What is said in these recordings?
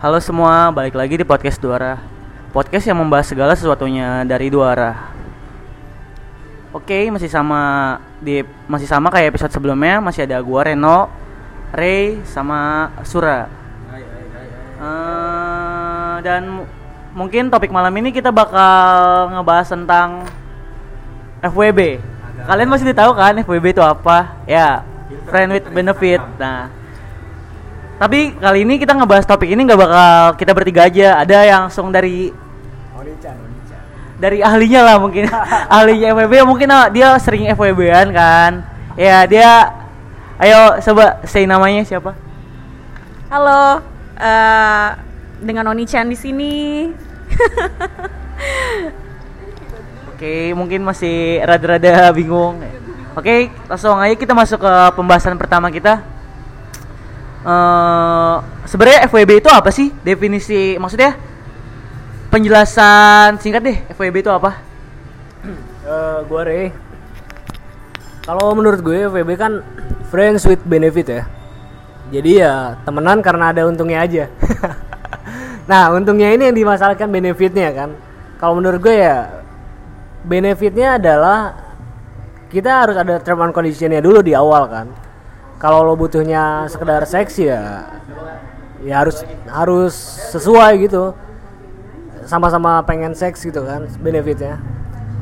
Halo semua, balik lagi di podcast dua arah. Podcast yang membahas segala sesuatunya dari dua arah. Oke, masih sama di masih sama kayak episode sebelumnya, masih ada gua Reno, Ray sama Sura. Eh, dan mu- mungkin topik malam ini kita bakal ngebahas tentang FWB. Kalian masih tahu kan FWB itu apa? Ya, friend with benefit. Nah, tapi kali ini kita ngebahas topik ini nggak bakal kita bertiga aja. Ada yang langsung dari Onichan, Onichan. dari ahlinya lah mungkin. ahlinya FWB mungkin ah, dia sering FWB-an kan. Ya, dia Ayo coba say namanya siapa? Halo, eh, dengan Oni-chan di sini. Oke, mungkin masih rada-rada bingung. Oke, langsung aja kita masuk ke pembahasan pertama kita. Eh, sebenarnya FWB itu apa sih? Definisi maksudnya penjelasan singkat deh. FWB itu apa? Eh, gua Ray. Kalau menurut gue FWB kan friends with benefit ya. Jadi ya temenan karena ada untungnya aja. nah, untungnya ini yang dimasalahkan benefitnya kan. Kalau menurut gue ya benefitnya adalah kita harus ada term and conditionnya dulu di awal kan. Kalau lo butuhnya sekedar seks ya ya harus harus sesuai gitu. Sama-sama pengen seks gitu kan benefitnya.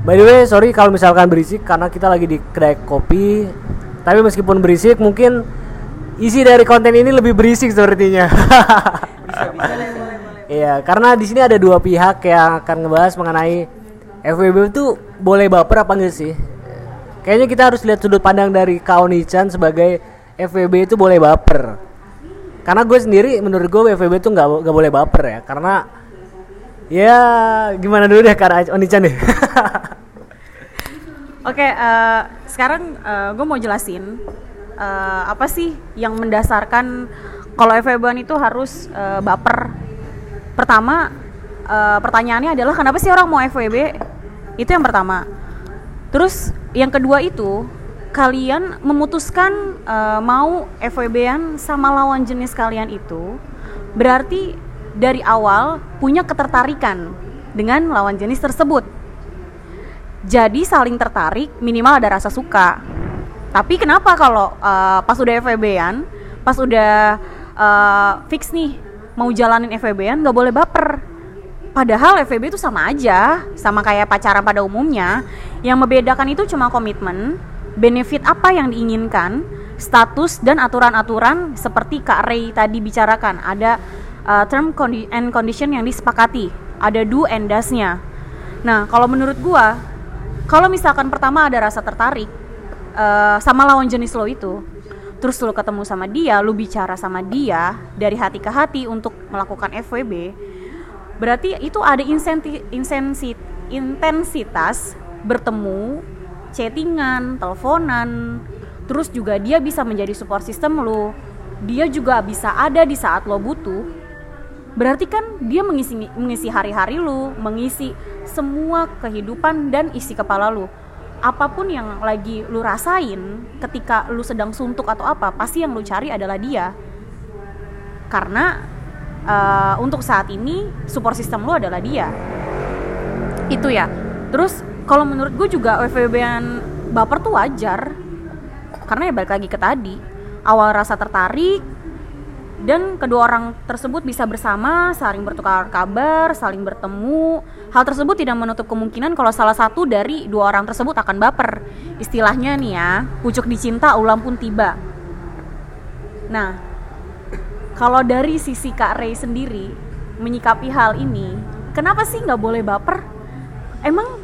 By the way, sorry kalau misalkan berisik karena kita lagi di kedai kopi. Tapi meskipun berisik, mungkin isi dari konten ini lebih berisik sepertinya. Iya, karena di sini ada dua pihak yang akan ngebahas mengenai FWB itu boleh baper apa enggak sih? Kayaknya kita harus lihat sudut pandang dari Kaonichan sebagai FWB itu boleh baper. Karena gue sendiri menurut gue FWB itu nggak nggak boleh baper ya, karena ya gimana dulu deh karena Onichan deh. Oke, eh, sekarang gue mau jelasin eh, apa sih yang mendasarkan kalau FWB itu harus eh, baper. Pertama, eh, pertanyaannya adalah kenapa sih orang mau FWB? Itu yang pertama. Terus yang kedua itu kalian memutuskan eh, mau FWB-an sama lawan jenis kalian itu berarti dari awal punya ketertarikan dengan lawan jenis tersebut. Jadi saling tertarik minimal ada rasa suka. Tapi kenapa kalau eh, pas udah FWB-an, pas udah eh, fix nih mau jalanin FWB-an nggak boleh baper. Padahal FWB itu sama aja, sama kayak pacaran pada umumnya. Yang membedakan itu cuma komitmen, benefit apa yang diinginkan, status dan aturan-aturan seperti Kak Ray tadi bicarakan. Ada uh, term and condition yang disepakati, ada do and does-nya. Nah, kalau menurut gua, kalau misalkan pertama ada rasa tertarik uh, sama lawan jenis lo itu, terus lo ketemu sama dia, lu bicara sama dia dari hati ke hati untuk melakukan FWB, berarti itu ada insenti, insensi, intensitas bertemu, chattingan, teleponan, terus juga dia bisa menjadi support system lo, dia juga bisa ada di saat lo butuh. Berarti kan dia mengisi mengisi hari-hari lu, mengisi semua kehidupan dan isi kepala lu. Apa pun yang lagi lu rasain ketika lu sedang suntuk atau apa, pasti yang lu cari adalah dia. Karena eh, untuk saat ini support system lu adalah dia. Itu ya. Terus kalau menurut gue juga FWB-an baper tuh wajar. Karena ya balik lagi ke tadi, awal rasa tertarik, dan kedua orang tersebut bisa bersama, saling bertukar kabar, saling bertemu. Hal tersebut tidak menutup kemungkinan kalau salah satu dari dua orang tersebut akan baper. Istilahnya nih ya, pucuk dicinta ulam pun tiba. Nah, kalau dari sisi Kak Ray sendiri menyikapi hal ini, kenapa sih nggak boleh baper? Emang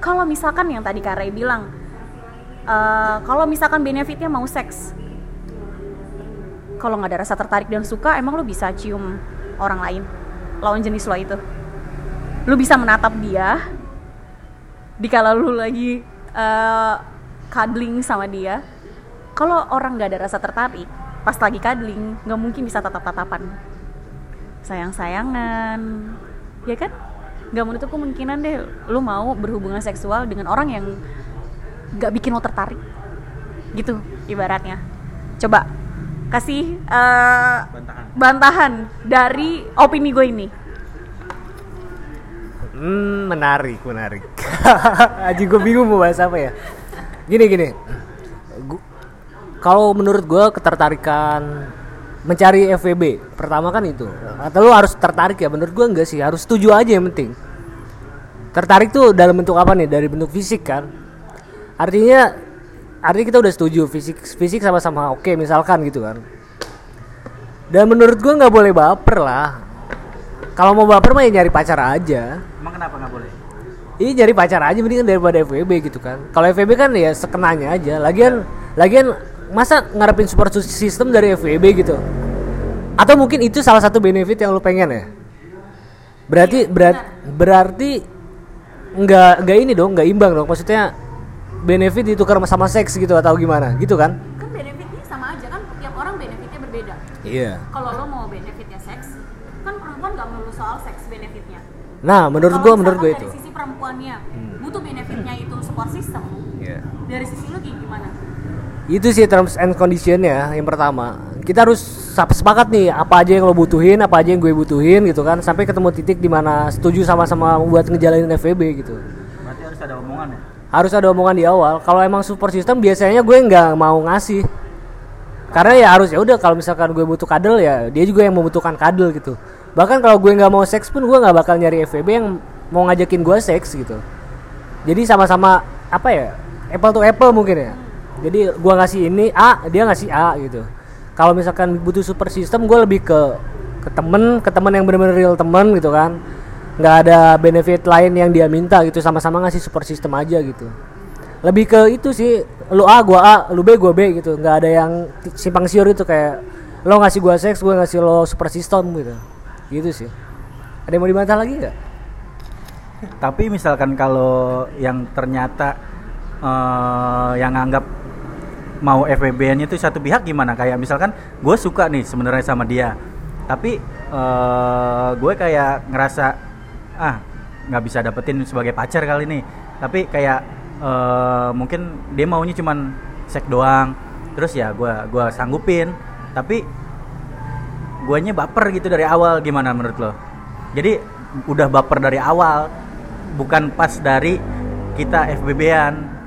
kalau misalkan yang tadi Kak Ray bilang, eh, kalau misalkan benefitnya mau seks, kalau nggak ada rasa tertarik dan suka emang lu bisa cium orang lain lawan jenis lo itu. Lu bisa menatap dia dikala lu lagi eh, cuddling sama dia kalau orang nggak ada rasa tertarik pas lagi cuddling nggak mungkin bisa tatap-tatapan. Sayang-sayangan ya kan nggak menutup kemungkinan deh lu mau berhubungan seksual dengan orang yang nggak bikin lo tertarik gitu ibaratnya coba kasih eh, Bantahan. bantahan dari opini gue ini. Hmm, menarik, menarik. Aji gue bingung mau bahas apa ya. Gini gini. Kalau menurut gue ketertarikan mencari FVB pertama kan itu. Atau lu harus tertarik ya? Menurut gue enggak sih. Harus setuju aja yang penting. Tertarik tuh dalam bentuk apa nih? Dari bentuk fisik kan. Artinya, artinya kita udah setuju fisik fisik sama-sama oke misalkan gitu kan. Dan menurut gue nggak boleh baper lah. Kalau mau baper mah ya nyari pacar aja. Emang kenapa nggak boleh? Ini nyari pacar aja mendingan daripada FWB gitu kan. Kalau FWB kan ya sekenanya aja. Lagian lagian masa ngarepin support system dari FWB gitu. Atau mungkin itu salah satu benefit yang lu pengen ya. Berarti berat berarti nggak nggak ini dong, nggak imbang dong. Maksudnya benefit ditukar sama seks gitu atau gimana? Gitu kan? Kan benefitnya sama aja kan, tiap orang benefitnya berbeda. Iya. Kalau lo mau benefitnya seks, kan perempuan nggak melulu soal seks benefitnya. Nah, menurut gua menurut gua itu. Dari sisi perempuannya butuh benefitnya itu support system. Iya. Dari sisi? Itu sih terms and conditionnya yang pertama. Kita harus sepakat nih apa aja yang lo butuhin apa aja yang gue butuhin gitu kan. Sampai ketemu titik di mana setuju sama-sama buat ngejalanin FVB gitu. Berarti harus ada omongan ya? harus ada omongan di awal. Kalau emang support system biasanya gue nggak mau ngasih. Karena ya harus ya udah kalau misalkan gue butuh kadel ya dia juga yang membutuhkan kadel gitu. Bahkan kalau gue nggak mau seks pun gue nggak bakal nyari FVB yang mau ngajakin gue seks gitu. Jadi sama-sama apa ya apple to apple mungkin ya jadi gue ngasih ini A dia ngasih A gitu. Kalau misalkan butuh super system gue lebih ke ke temen ke temen yang bener-bener real temen gitu kan. Nggak ada benefit lain yang dia minta gitu sama-sama ngasih super system aja gitu. Lebih ke itu sih lu A gua A lu B gua B gitu. Nggak ada yang simpang siur itu kayak lo ngasih gua seks gua ngasih lo super system gitu. Gitu sih. Ada yang mau dibantah lagi nggak? Tapi misalkan kalau yang ternyata eh, yang anggap mau FWB-nya itu satu pihak gimana? Kayak misalkan gue suka nih sebenarnya sama dia, tapi eh, gue kayak ngerasa ah nggak bisa dapetin sebagai pacar kali ini. Tapi kayak eh, mungkin dia maunya cuman sek doang, terus ya gue gua sanggupin, tapi guanya baper gitu dari awal gimana menurut lo? Jadi udah baper dari awal, bukan pas dari kita FBB-an.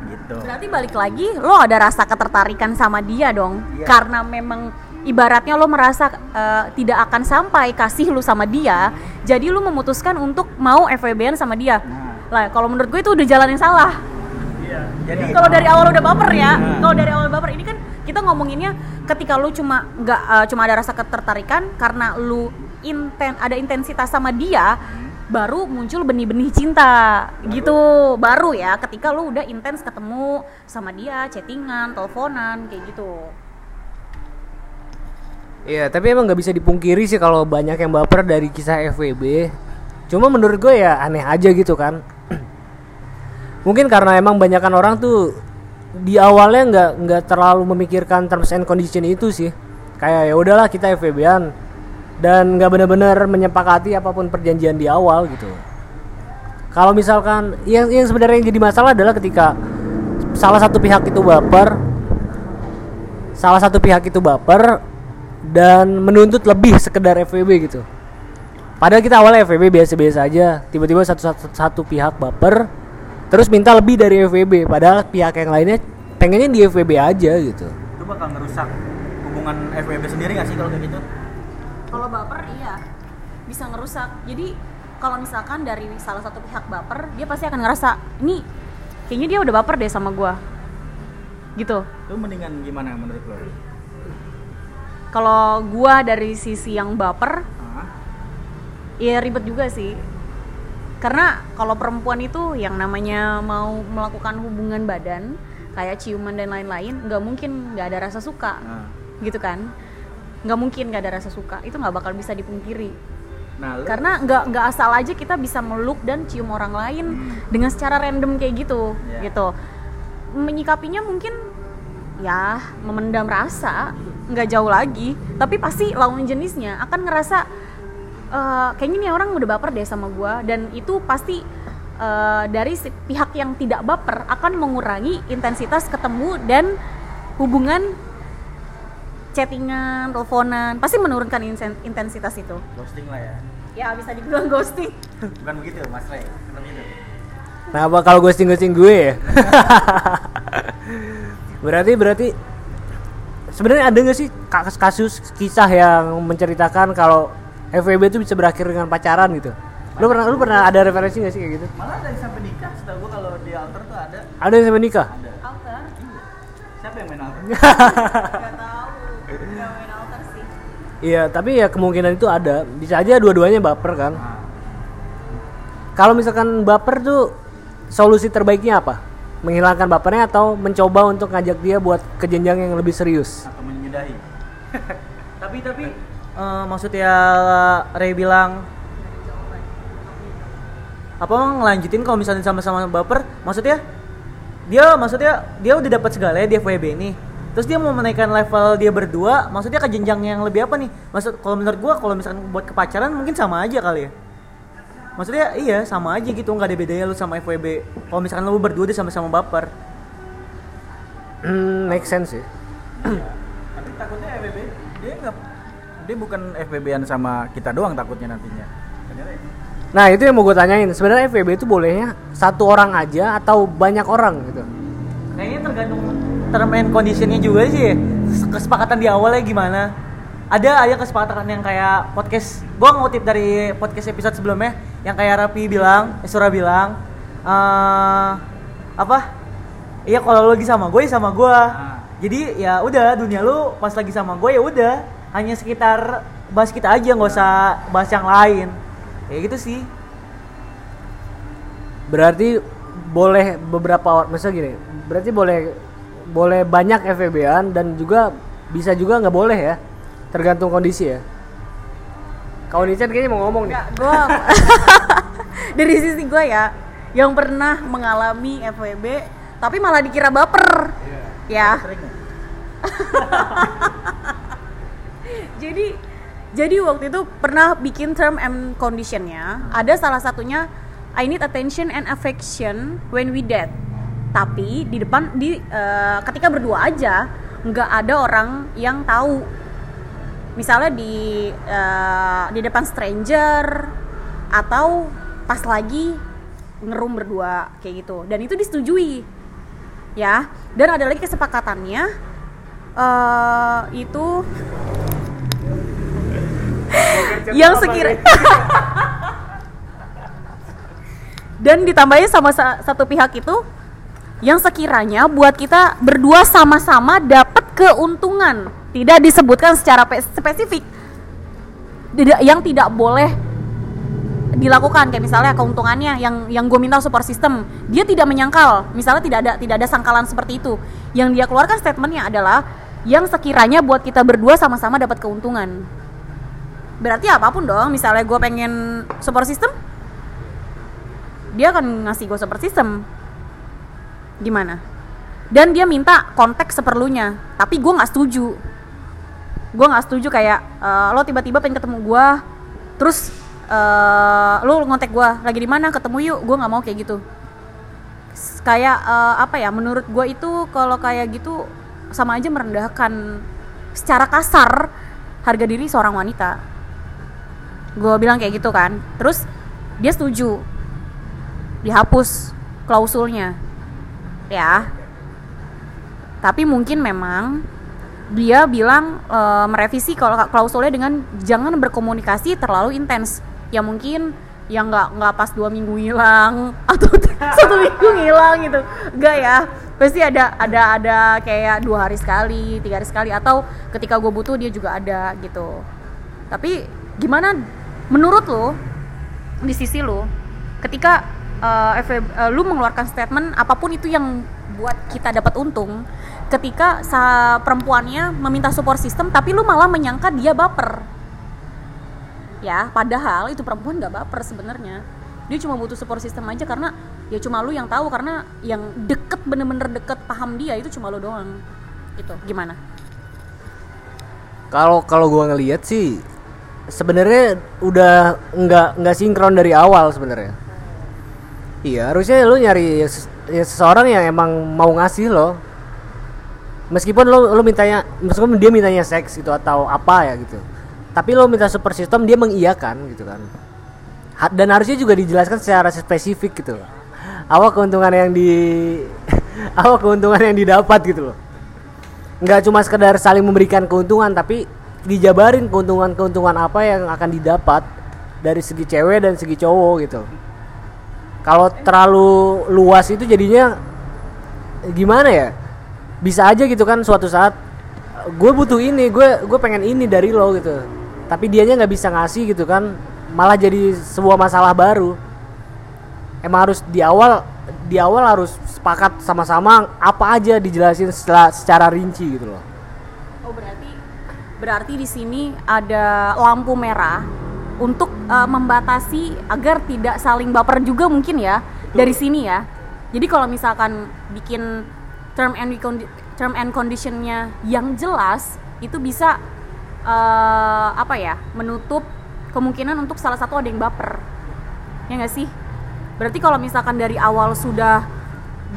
Berarti balik lagi lo ada rasa ketertarikan sama dia dong. Iya. Karena memang ibaratnya lo merasa eh, tidak akan sampai kasih lu sama dia, jadi lu memutuskan untuk mau FWB-an sama dia. Nah. Lah, kalau menurut gue itu udah jalan yang salah. Jadi Kalau dari awal udah baper ya, Nah. kalau dari awal baper ini kan kita ngomonginnya ketika lu cuma nggak eh, cuma ada rasa ketertarikan karena lu inten ada intensitas sama dia, baru muncul benih-benih cinta gitu. Baru ya ketika lu udah intens ketemu sama dia, chattingan, teleponan kayak gitu. Iya, tapi emang nggak bisa dipungkiri sih kalau banyak yang baper dari kisah FWB. Cuma menurut gue ya aneh aja gitu kan. Mungkin karena emang banyakan orang tuh di awalnya nggak nggak terlalu memikirkan terms and condition itu sih. Kayak ya udahlah kita FWB-an dan nggak benar-benar menyepakati apa pun perjanjian di awal gitu. Kalau misalkan yang yang sebenarnya yang jadi masalah adalah ketika salah satu pihak itu baper, salah satu pihak itu baper dan menuntut lebih sekedar FWB gitu. Padahal kita awalnya FWB biasa-biasa aja, tiba-tiba satu, satu satu pihak baper, terus minta lebih dari FWB, padahal pihak yang lainnya pengennya di FWB aja gitu. itu bakal ngerusak hubungan FWB sendiri nggak sih kalau kayak gitu? Kalau baper iya bisa ngerusak. Jadi kalau misalkan dari salah satu pihak baper, dia pasti akan ngerasa ini kayaknya dia udah baper deh sama gua. Gitu. Itu mendingan gimana menurut lo? Kalau gua dari sisi yang baper, Hah? ya ribet juga sih. Karena kalau perempuan itu yang namanya mau melakukan hubungan badan, kayak ciuman dan lain-lain, nggak mungkin nggak ada rasa suka, Nah, gitu kan? Nggak mungkin nggak ada rasa suka, itu nggak bakal bisa dipungkiri. nah lu- Karena nggak nggak asal aja kita bisa meluk dan cium orang lain dengan secara random kayak gitu, Iya. gitu. Menyikapinya mungkin ya memendam rasa, nggak jauh lagi. Tapi pasti lawan jenisnya akan ngerasa "Eh, kayaknya nih orang udah baper deh sama gua dan itu pasti eh, dari si- pihak yang tidak baper akan mengurangi intensitas ketemu dan hubungan chattingan teleponan pasti menurunkan intensitas itu. Ghosting lah ya. Ya bisa dibilang ghosting. Bukan begitu mas Ray bukan begitu Nah, apa kalau ghosting ghosting gue ya? berarti berarti sebenarnya ada nggak sih kasus kasus kisah yang menceritakan kalau FWB itu bisa berakhir dengan pacaran gitu? Lu pernah lu pernah ada referensi nggak sih kayak gitu? malah ada yang sampai nikah setahu gua kalau di altar tuh ada. Ada yang sampai nikah? ada. Alter siapa yang main altar? Nggak tahu Iya, tapi ya kemungkinan itu ada. Bisa aja dua-duanya baper kan. nah, Kalau misalkan baper tuh solusi terbaiknya apa? Menghilangkan bapernya atau mencoba untuk ngajak dia buat ke jenjang yang lebih serius? atau menyudahi tapi tapi eh, maksudnya Ray bilang apa ngelanjutin kalau misalnya sama-sama baper maksudnya dia maksudnya dia udah dapat segala ya di FWB ini terus dia mau menaikkan level dia berdua maksudnya ke jenjang yang lebih apa nih maksud kalau menurut gua kalau misalkan buat kepacaran mungkin sama aja kali ya maksudnya iya sama aja gitu nggak ada bedanya lu sama FWB kalau misalkan lu berdua dia sama-sama baper Hmm, make sense sih. tapi takutnya FBB dia nggak dia bukan FBB-an sama kita doang takutnya nantinya ya. Nah itu yang mau gue tanyain. Sebenarnya FWB itu bolehnya satu orang aja atau banyak orang gitu? Kayaknya tergantung term and conditionnya juga sih. ya. Kesepakatan di awalnya gimana? Ada ada kesepakatan yang kayak podcast. Gua ngutip dari podcast episode sebelumnya yang kayak Rapi bilang, eh, Sura bilang, eh apa? Iya kalau lagi sama gue ya sama gue. Ah. Jadi ya udah dunia lu pas lagi sama gue ya udah hanya sekitar bahas kita aja nggak usah bahas yang lain. Kayak gitu sih. Berarti boleh beberapa orang, misalnya gini, berarti boleh boleh banyak FWB-an dan juga bisa juga nggak boleh ya, tergantung kondisi ya. Kau Nicen kayaknya mau ngomong nih. Gua dari sisi gue ya yang pernah mengalami FWB tapi malah dikira baper. Ya. Sering nggak? jadi jadi waktu itu pernah bikin term and conditionnya. Ada salah satunya I need attention and affection when we date tapi di depan di eh, ketika berdua aja nggak ada orang yang tahu. Misalnya di eh, di depan stranger atau pas lagi ngerum berdua kayak gitu. Dan itu disetujui ya. Dan ada lagi kesepakatannya eh itu yang sekira dan ditambahin sama sa- satu pihak itu yang sekiranya buat kita berdua sama-sama dapat keuntungan. Tidak disebutkan secara pe- spesifik. Yang tidak boleh dilakukan. Kayak misalnya keuntungannya yang yang gue minta support system. Dia tidak menyangkal. Misalnya tidak ada tidak ada sangkalan seperti itu. Yang dia keluarkan statementnya adalah yang sekiranya buat kita berdua sama-sama dapat keuntungan. Berarti apa pun dong. Misalnya gue pengen support system dia akan ngasih gue support system gimana? Dan dia minta konteks seperlunya tapi gue nggak setuju. Gue nggak setuju kayak eh, lo tiba-tiba pengen ketemu gue terus eh, lo ngontek gue lagi di mana? Ketemu yuk. Gue nggak mau kayak gitu. Kayak eh, apa ya menurut gue itu kalau kayak gitu sama aja merendahkan secara kasar harga diri seorang wanita. Gue bilang kayak gitu kan. Terus dia setuju. Dihapus klausulnya ya. Tapi mungkin memang dia bilang e, merevisi kalau klausulnya dengan jangan berkomunikasi terlalu intens. Ya mungkin yang nggak nggak pas dua minggu hilang atau satu minggu hilang gitu. Enggak ya. Pasti ada ada ada kayak dua hari sekali tiga hari sekali atau ketika gue butuh dia juga ada gitu. Tapi gimana menurut lo di sisi lo ketika uh, uh, lu mengeluarkan statement apa pun itu yang buat kita dapat untung ketika sa perempuannya meminta support system tapi lu malah menyangka dia baper. Ya padahal itu perempuan nggak baper sebenarnya. Dia cuma butuh support system aja karena ya cuma lu yang tahu karena yang deket bener-bener deket paham dia itu cuma lu doang. Gitu gimana? Kalau kalau gua ngelihat sih sebenarnya udah nggak nggak sinkron dari awal sebenarnya. Iya, harusnya lu nyari ya, ses- seseorang yang emang mau ngasih lo. meskipun lo lo mintanya meskipun dia mintanya seks gitu atau apa ya gitu. Tapi lo minta super system dia mengiyakan gitu kan. Dan harusnya juga dijelaskan secara spesifik gitu loh. Apa keuntungan yang di apa keuntungan yang didapat gitu loh. Nggak cuma sekedar saling memberikan keuntungan tapi dijabarin keuntungan-keuntungan apa yang akan didapat dari segi cewek dan segi cowok gitu kalau terlalu luas itu jadinya gimana ya? Bisa aja gitu kan suatu saat gue butuh ini gue gue pengen ini dari lo gitu. Tapi dianya nggak bisa ngasih gitu kan malah jadi sebuah masalah baru. Emang harus di awal di awal harus sepakat sama-sama apa aja dijelasin secara, secara rinci gitu loh. Oh berarti berarti di sini ada lampu merah untuk eh, membatasi agar tidak saling baper juga mungkin ya dari sini ya. Jadi kalau misalkan bikin term and term and conditionnya yang jelas itu bisa eh, apa ya menutup kemungkinan untuk salah satu ada yang baper. Ya nggak sih? Berarti kalau misalkan dari awal sudah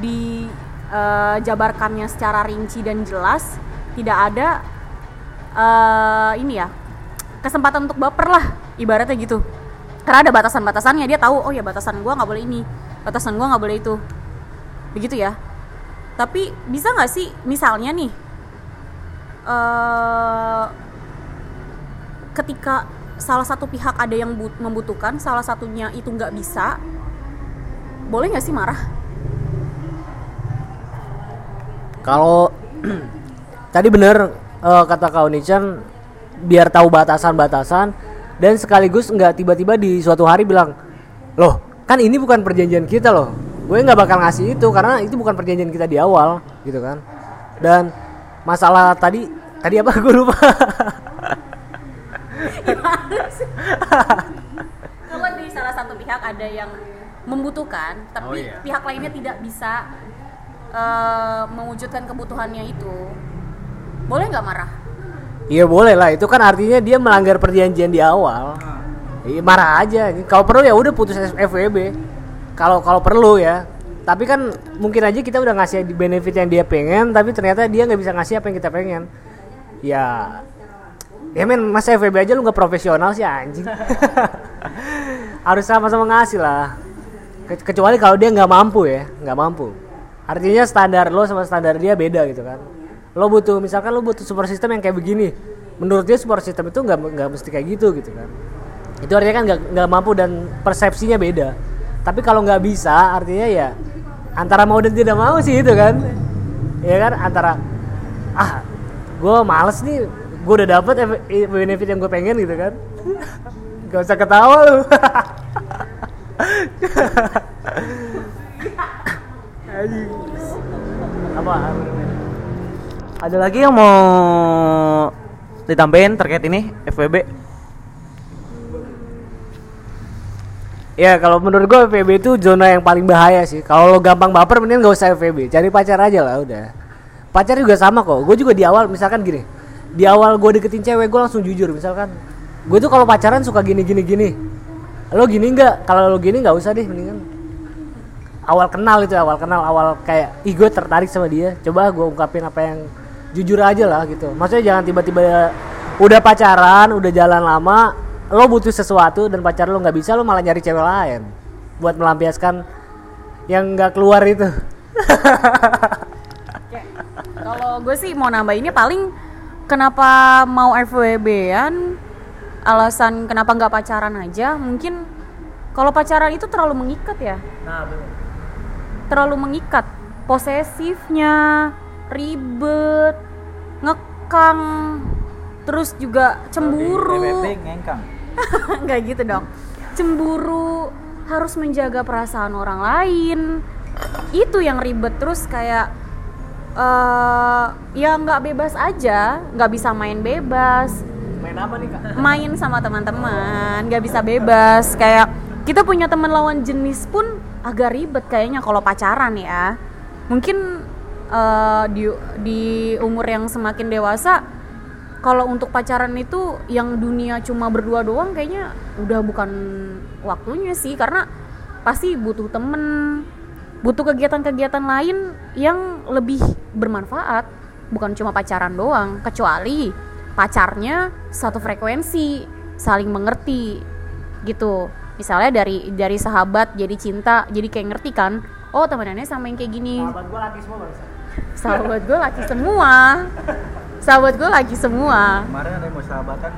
dijabarkannya secara rinci dan jelas, tidak ada eh ini ya kesempatan untuk baper lah ibaratnya gitu. Karena ada batasan-batasannya dia tahu oh ya batasan gua nggak boleh ini batasan gua nggak boleh itu. Begitu ya. Tapi bisa nggak sih misalnya nih eh ketika salah satu pihak ada yang but- membutuhkan salah satunya itu nggak bisa boleh nggak sih marah? Kalau tadi bener eh, kata Kak Onichan biar tahu batasan-batasan dan sekaligus nggak tiba-tiba di suatu hari bilang loh kan ini bukan perjanjian kita loh. Gue nggak bakal ngasih itu karena itu bukan perjanjian kita di awal gitu kan. Dan masalah tadi tadi apa? Gue lupa. Kalau di salah satu pihak ada yang membutuhkan tapi Oh, iya. pihak lainnya tidak bisa eh, mewujudkan kebutuhannya itu boleh nggak marah Iya boleh lah itu kan artinya dia melanggar perjanjian di awal Iya marah aja. Kalau perlu ya udah putus FWB. Kalau kalau perlu ya. Tapi kan mungkin aja kita udah ngasih benefit yang dia pengen, tapi ternyata dia nggak bisa ngasih apa yang kita pengen. Ya, ya men masa FWB aja lu nggak profesional sih anjing. Harus sama-sama ngasih lah. Ke- Kecuali kalau dia nggak mampu ya, nggak mampu. Artinya standar lo sama standar dia beda gitu kan. Lo butuh misalkan lo butuh super system yang kayak begini. Menurut dia super system itu nggak nggak mesti kayak gitu gitu kan. Itu artinya kan nggak nggak mampu dan persepsinya beda. Tapi kalau nggak bisa artinya ya antara mau dan tidak mau sih itu kan. Ya kan? Antara ah gue males nih gue udah dapet benefit yang gue pengen gitu kan. Gak usah ketawa lu. Apa Ada lagi yang mau ditambahin terkait ini FWB? Ya kalau menurut gue FVB itu zona yang paling bahaya sih. Kalau lo gampang baper mending gak usah FVB, cari pacar aja lah udah. Pacar juga sama kok. Gue juga di awal misalkan gini, di awal gue deketin cewek gue langsung jujur misalkan. Gue tuh kalau pacaran suka gini gini gini. Lo gini nggak? Kalau lo gini nggak usah deh mendingan. Awal kenal itu awal kenal awal kayak ih tertarik sama dia. Coba gue ungkapin apa yang jujur aja lah gitu. Maksudnya jangan tiba-tiba udah pacaran, udah jalan lama, lo butuh sesuatu dan pacar lo nggak bisa, lo malah nyari cewek lain buat melampiaskan yang nggak keluar itu. Kalau gue sih mau nambahinnya paling kenapa mau FWB-an alasan kenapa nggak pacaran aja mungkin kalau pacaran itu terlalu mengikat ya Nah, terlalu mengikat posesifnya ribet ngekang terus juga cemburu. Nggak gitu dong. Cemburu harus menjaga perasaan orang lain. Itu yang ribet. Terus kayak eh ya nggak bebas aja. Nggak bisa main bebas. Main apa nih kak? main sama teman-teman. Nggak bisa bebas. Kayak kita punya teman lawan jenis pun agak ribet kayaknya kalau pacaran ya. Mungkin eh, di di umur yang semakin dewasa kalau untuk pacaran itu yang dunia cuma berdua doang kayaknya udah bukan waktunya sih karena pasti butuh temen butuh kegiatan-kegiatan lain yang lebih bermanfaat. Bukan cuma pacaran doang kecuali pacarnya satu frekuensi saling mengerti gitu. Misalnya dari dari sahabat jadi cinta jadi kayak ngerti kan oh temenannya sama yang kayak gini. Sahabat gue laki semua. Sahabat gue laki semua. Kemarin ada yang mau sahabatan.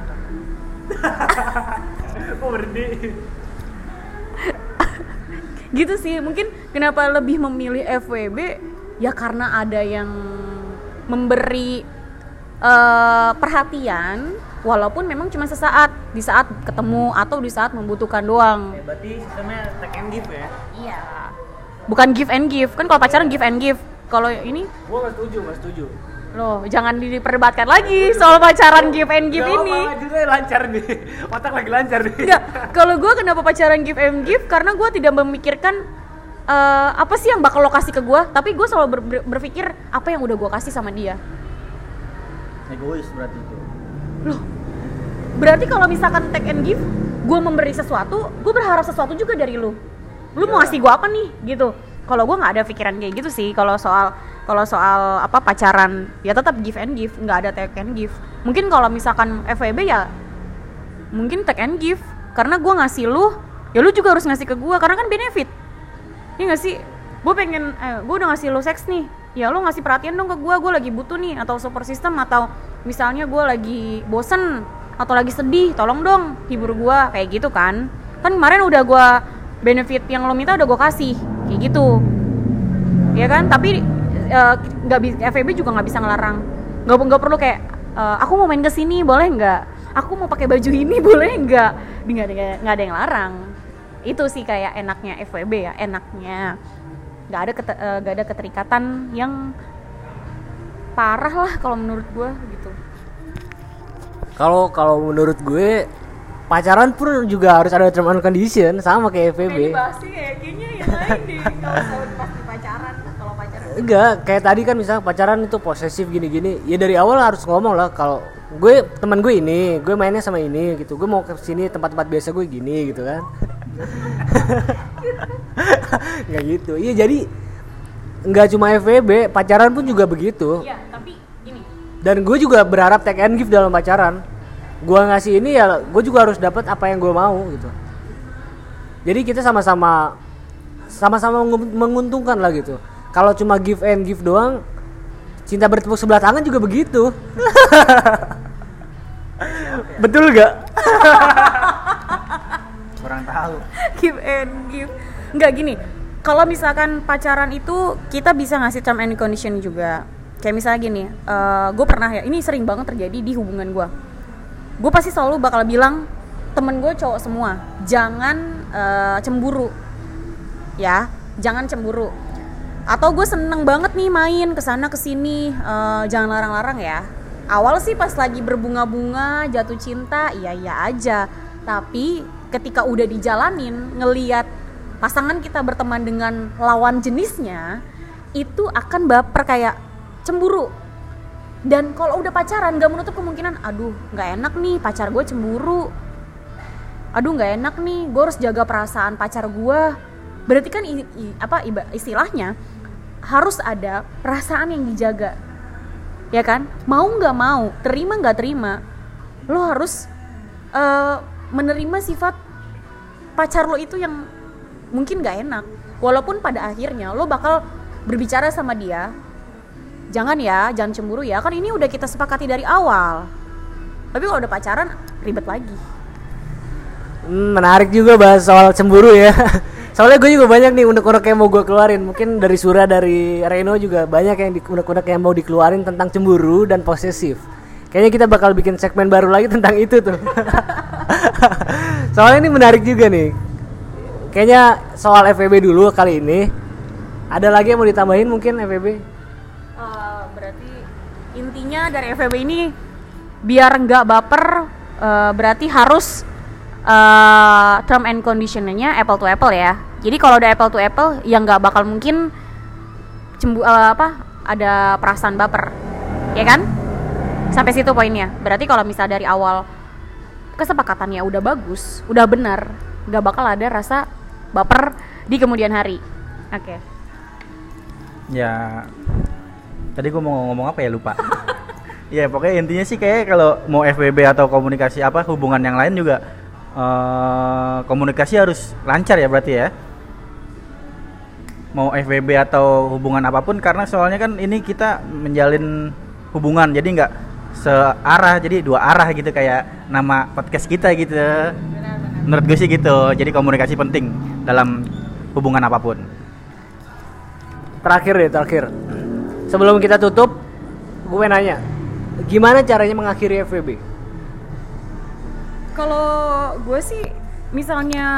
Kok berhenti? gitu sih mungkin kenapa lebih memilih FWB ya karena ada yang memberi eh, perhatian walaupun memang cuma sesaat. Di saat ketemu atau di saat membutuhkan doang. Ya, berarti sistemnya take and give ya. iya. Bukan give and give. Kan kalau pacaran give and give kalau ini Gue gak setuju, gak setuju. loh jangan diperdebatkan lagi soal pacaran give and give Gak ini juga lancar nih. Otak lagi lancar nih. Enggak, kalau gue kenapa pacaran give and give karena gue tidak memikirkan eh, apa sih yang bakal lo kasih ke gue, tapi gue selalu ber- ber- berpikir apa yang udah gue kasih sama dia. Egois berarti itu. Loh, berarti kalau misalkan take and give, gue memberi sesuatu, gue berharap sesuatu juga dari lu. Lu mau ngasih gue apa nih, gitu. Kalau gue nggak ada pikiran kayak gitu sih. Kalau soal kalau soal apa pacaran, ya tetap give and give, nggak ada take and give. Mungkin kalau misalkan FWB ya, mungkin take and give. Karena gue ngasih lu, ya lu juga harus ngasih ke gue, karena kan benefit. Iya gak sih? Gue pengen, eh, gue udah ngasih lo seks nih Ya lo ngasih perhatian dong ke gue, gue lagi butuh nih Atau support system, atau misalnya gue lagi bosen Atau lagi sedih, tolong dong hibur gue Kayak gitu kan Kan kemarin udah gue benefit yang lo minta udah gue kasih Kayak gitu. Ya kan, tapi eh, nggak bisa FEB juga nggak bisa ngelarang. Nggak nggak perlu kayak eh, aku mau main ke sini boleh nggak? Aku mau pakai baju ini boleh nggak? Nggak ada nggak ada yang larang. Itu sih kayak enaknya FWB ya enaknya. Nggak ada kete- eh, nggak ada keterikatan yang parah lah kalau menurut gue gitu. Kalau kalau menurut gue pacaran pun juga harus ada term and condition sama kayak FVB. sih ya kayaknya yang lain deh kalau pasti pacaran kalau pacaran Enggak, kayak tadi kan misalnya pacaran itu posesif gini-gini. Ya dari awal harus ngomong lah kalau gue teman gue ini, gue mainnya sama ini gitu. Gue mau ke sini tempat-tempat biasa gue gini gitu kan. Nggak gitu. Iya jadi nggak cuma FVB, pacaran pun juga begitu. iya tapi gini Dan gue juga berharap take and give dalam pacaran. Gue ngasih ini ya, gue juga harus dapat apa yang gue mau gitu. Jadi kita sama-sama sama-sama mengu- menguntungkan lah gitu. Kalau cuma give and give doang, cinta bertepuk sebelah tangan juga begitu. Betul gak? Kurang tahu. give and give nggak gini kalau misalkan pacaran itu kita bisa ngasih term and condition juga kayak misalnya gini gue pernah ya ini sering banget terjadi di hubungan gue gue pasti selalu bakal bilang temen gue cowok semua jangan eh, cemburu. Ya jangan cemburu. Atau gue seneng banget nih main ke sana ke sini eh, jangan larang-larang ya. Awal sih pas lagi berbunga-bunga jatuh cinta iya iya aja. Tapi ketika udah dijalanin ngeliat pasangan kita berteman dengan lawan jenisnya itu akan baper kayak cemburu dan kalau udah pacaran gak menutup kemungkinan aduh nggak enak nih pacar gue cemburu. Aduh nggak enak nih gue harus jaga perasaan pacar gue berarti kan apa istilahnya harus ada perasaan yang dijaga. Ya kan? Mau nggak mau terima nggak terima lo harus eh, menerima sifat pacar lo itu yang mungkin nggak enak. Walaupun pada akhirnya lo bakal berbicara sama dia jangan ya jangan cemburu ya kan ini udah kita sepakati dari awal tapi kalau udah pacaran ribet lagi Hmm, menarik juga bahas soal cemburu ya. Soalnya gue juga banyak nih unek-unek yang mau gue keluarin. Mungkin dari Sura, dari Reno juga banyak yang unek-unek yang mau dikeluarin tentang cemburu dan posesif. Kayaknya kita bakal bikin segmen baru lagi tentang itu tuh. Soalnya ini menarik juga nih. Kayaknya soal FVB dulu kali ini. Ada lagi yang mau ditambahin mungkin FVB? Intinya dari FVB ini biar nggak baper eh, berarti harus eh, term and conditionnya apple to apple ya. Jadi kalau udah apple to apple yang nggak bakal mungkin cembu eh, apa ada perasaan baper. Ya kan? Sampai situ poinnya. Berarti kalau misal dari awal kesepakatannya udah bagus udah benar nggak bakal ada rasa baper di kemudian hari. Oke. Ya Tadi gua mau ngomong apa ya? Lupa. Ya pokoknya intinya sih kayak kalau mau FWB atau komunikasi apa hubungan yang lain juga eh, komunikasi harus lancar ya berarti ya. Mau FWB atau hubungan apa pun karena soalnya kan ini kita menjalin hubungan jadi nggak searah jadi dua arah gitu kayak nama podcast kita gitu. Menurut gue sih gitu. Jadi komunikasi penting dalam hubungan apa pun. Terakhir deh, terakhir. Sebelum kita tutup, gue nanya, gimana caranya mengakhiri FWB? Kalau gue sih misalnya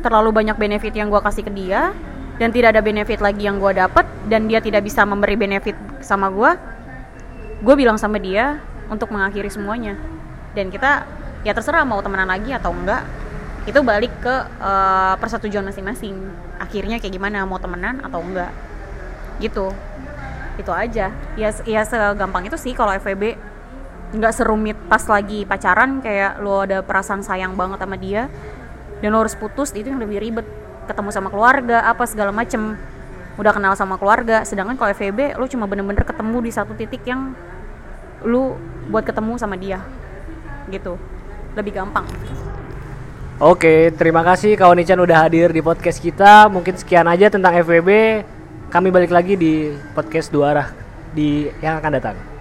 terlalu banyak benefit yang gue kasih ke dia dan tidak ada benefit lagi yang gue dapat dan dia tidak bisa memberi benefit sama gue, gue bilang sama dia untuk mengakhiri semuanya. Dan kita ya terserah mau temenan lagi atau enggak itu balik ke eh, persetujuan masing-masing. Akhirnya kayak gimana mau temenan atau enggak. Gitu itu aja. Ya ya segampang itu sih kalau FWB nggak serumit pas lagi pacaran kayak lo ada perasaan sayang banget sama dia dan lo harus putus itu yang lebih ribet. Ketemu sama keluarga apa segala macem. Udah kenal sama keluarga sedangkan kalau FVB lo cuma bener-bener ketemu di satu titik yang lu buat ketemu sama dia. Gitu. Lebih gampang. Oke, terima kasih kawan Ican udah hadir di podcast kita. Mungkin sekian aja tentang FWB. Kami balik lagi di podcast dua arah di yang akan datang.